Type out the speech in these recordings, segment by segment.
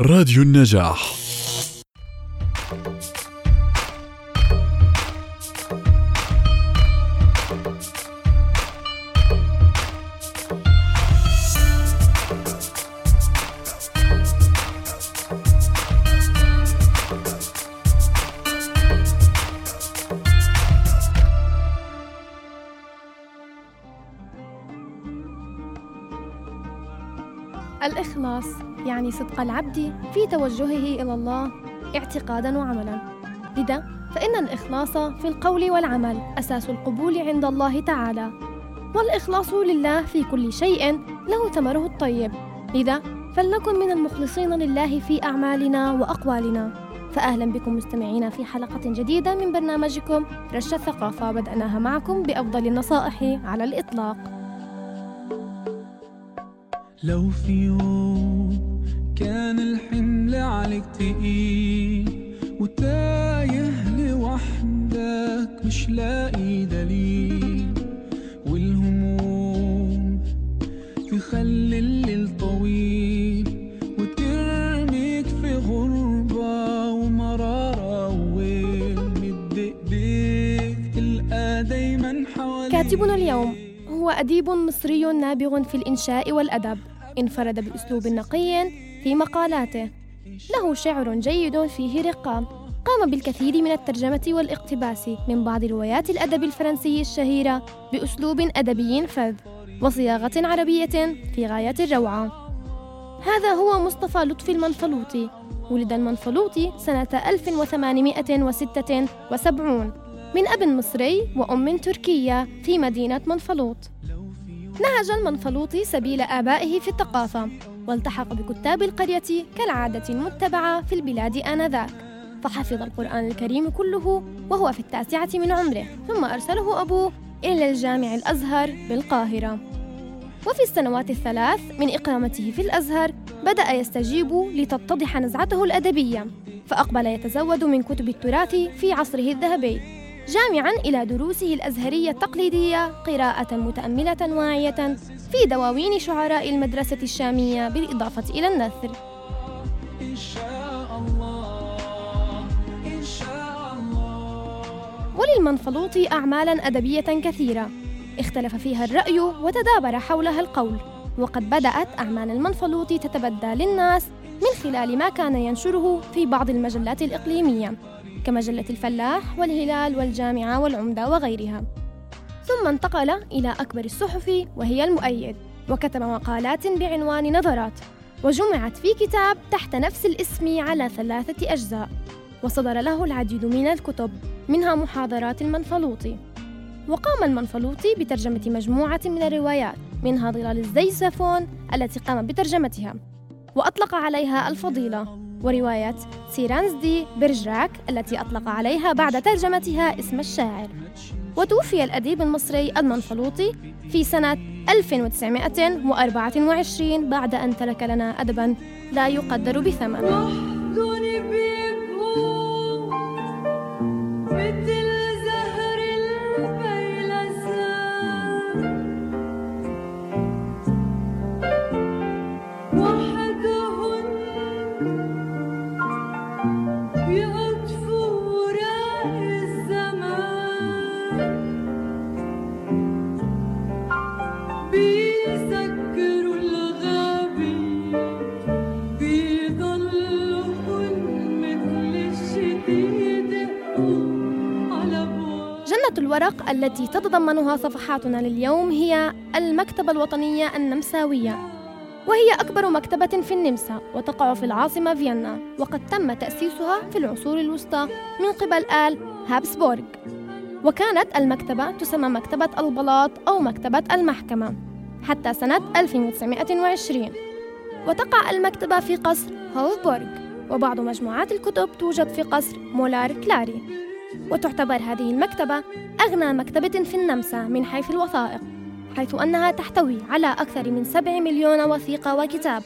راديو النجاح. الإخلاص يعني صدق العبد في توجهه إلى الله اعتقادا وعملا. لذا فإن الإخلاص في القول والعمل أساس القبول عند الله تعالى. والإخلاص لله في كل شيء له ثمره الطيب. لذا فلنكن من المخلصين لله في أعمالنا وأقوالنا. فأهلا بكم مستمعينا في حلقة جديدة من برنامجكم رش الثقافة. بدأناها معكم بأفضل النصائح على الإطلاق. لو في يوم كان الحمل عليك تقيل وتايه لوحدك مش لاقي دليل والهموم تخلي الليل طويل وترميك في غربة ومرارة ومد ايديك تلقى دايما حواليك. كاتبنا اليوم هو أديب مصري نابغ في الإنشاء والأدب. انفرد بأسلوب نقي في مقالاته. له شعر جيد فيه رقة قام بالكثير من الترجمة والاقتباس من بعض روايات الأدب الفرنسي الشهيرة بأسلوب أدبي فذ وصياغة عربية في غاية الروعة. هذا هو مصطفى لطفي المنفلوطي. ولد المنفلوطي سنة 1876 من أب مصري وأم تركية في مدينة منفلوط. نهج المنفلوطي سبيل آبائه في الثقافة والتحق بكتاب القرية كالعادة المتبعة في البلاد آنذاك. فحفظ القرآن الكريم كله وهو في التاسعة من عمره ثم أرسله أبوه إلى الجامع الأزهر بالقاهرة. وفي السنوات الثلاث من إقامته في الأزهر بدأ يستجيب لتتضح نزعته الأدبية فأقبل يتزود من كتب التراث في عصره الذهبي. جامعا إلى دروسه الأزهرية التقليدية قراءة متأملة واعية في دواوين شعراء المدرسة الشامية بالإضافة إلى النثر. إن شاء الله إن شاء الله وللمنفلوط أعمالا أدبية كثيرة. اختلف فيها الرأي وتدابر حولها القول. وقد بدأت أعمال المنفلوط تتبدى للناس من خلال ما كان ينشره في بعض المجلات الإقليمية. كمجلة الفلاح والهلال والجامعة والعمدة وغيرها. ثم انتقل إلى أكبر الصحف وهي المؤيد وكتب مقالات بعنوان نظرات وجمعت في كتاب تحت نفس الاسم على ثلاثة أجزاء وصدر له العديد من الكتب منها محاضرات المنفلوطي. وقام المنفلوطي بترجمة مجموعة من الروايات منها ظلال الزيزفون التي قام بترجمتها وأطلق عليها الفضيلة. ورواية سيرانز دي برجراك التي أطلق عليها بعد ترجمتها اسم الشاعر. وتوفي الأديب المصري المنفلوطي في سنة 1924 بعد أن ترك لنا أدبا لا يقدر بثمن. الورقة التي تتضمنها صفحاتنا لليوم هي المكتبة الوطنية النمساوية وهي أكبر مكتبة في النمسا وتقع في العاصمة فيينا وقد تم تأسيسها في العصور الوسطى من قبل آل هابسبورغ. وكانت المكتبة تسمى مكتبة البلاط أو مكتبة المحكمة حتى سنة 1920 وتقع المكتبة في قصر هوفبورغ وبعض مجموعات الكتب توجد في قصر مولارد كلاري. وتعتبر هذه المكتبة أغنى مكتبة في النمسا من حيث الوثائق حيث أنها تحتوي على أكثر من 7 مليون وثيقة وكتاب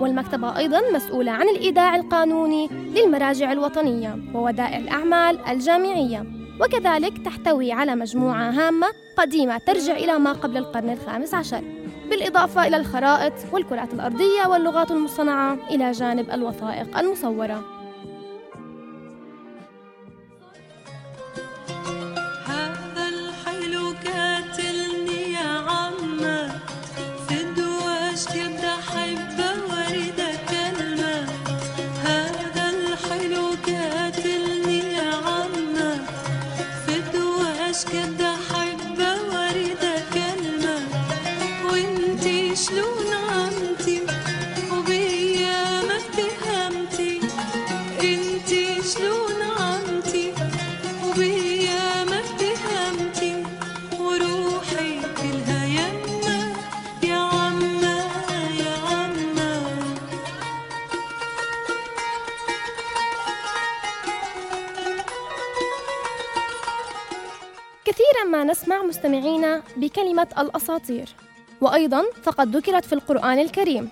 والمكتبة أيضا مسؤولة عن الإيداع القانوني للمراجع الوطنية وودائع الأعمال الجامعية وكذلك تحتوي على مجموعة هامة قديمة ترجع إلى ما قبل القرن الخامس عشر بالإضافة إلى الخرائط والكرات الأرضية واللغات المصطنعة إلى جانب الوثائق المصورة. كثيرا ما نسمع مستمعينا بكلمة الأساطير وأيضا فقد ذكرت في القرآن الكريم.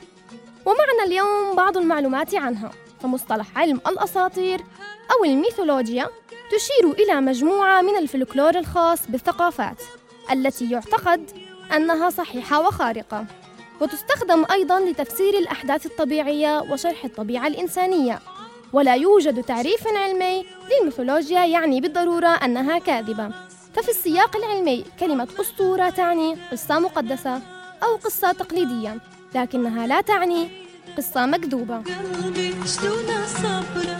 ومعنا اليوم بعض المعلومات عنها فمصطلح علم الأساطير أو الميثولوجيا تشير إلى مجموعة من الفلكلور الخاص بالثقافات التي يعتقد أنها صحيحة وخارقة. وتستخدم أيضا لتفسير الأحداث الطبيعية وشرح الطبيعة الإنسانية. ولا يوجد تعريف علمي للميثولوجيا يعني بالضرورة أنها كاذبة. ففي السياق العلمي كلمة أسطورة تعني قصة مقدسة أو قصة تقليدية لكنها لا تعني قصة مكذوبة. قلبي شلون صبرة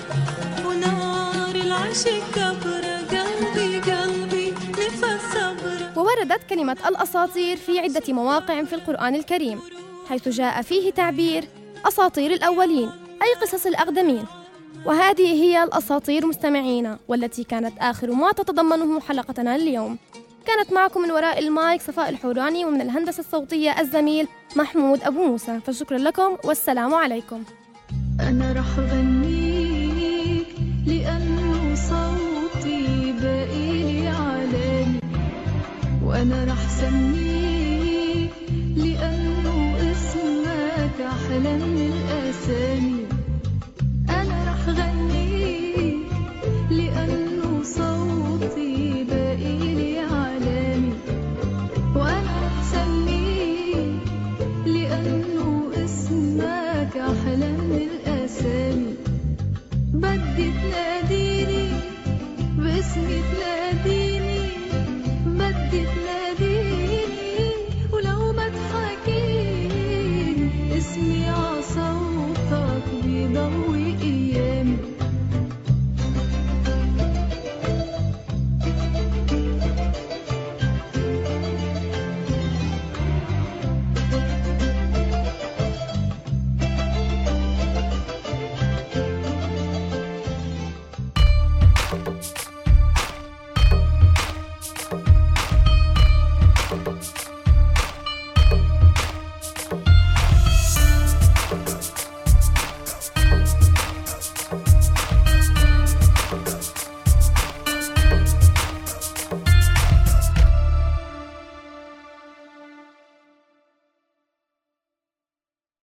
ونار العشق كبرة قلبي قلبي نفس صبرة ووردت كلمة الأساطير في عدة مواقع في القرآن الكريم حيث جاء فيه تعبير أساطير الأولين أي قصص الأقدمين. وهذه هي الأساطير مستمعينا والتي كانت آخر ما تتضمنه حلقتنا اليوم. كانت معكم من وراء المايك صفاء الحوراني ومن الهندسة الصوتية الزميل محمود أبو موسى. فشكرا لكم والسلام عليكم. أنا رح غنيك لأنه صوتي بقيلي علاني وأنا رح سميك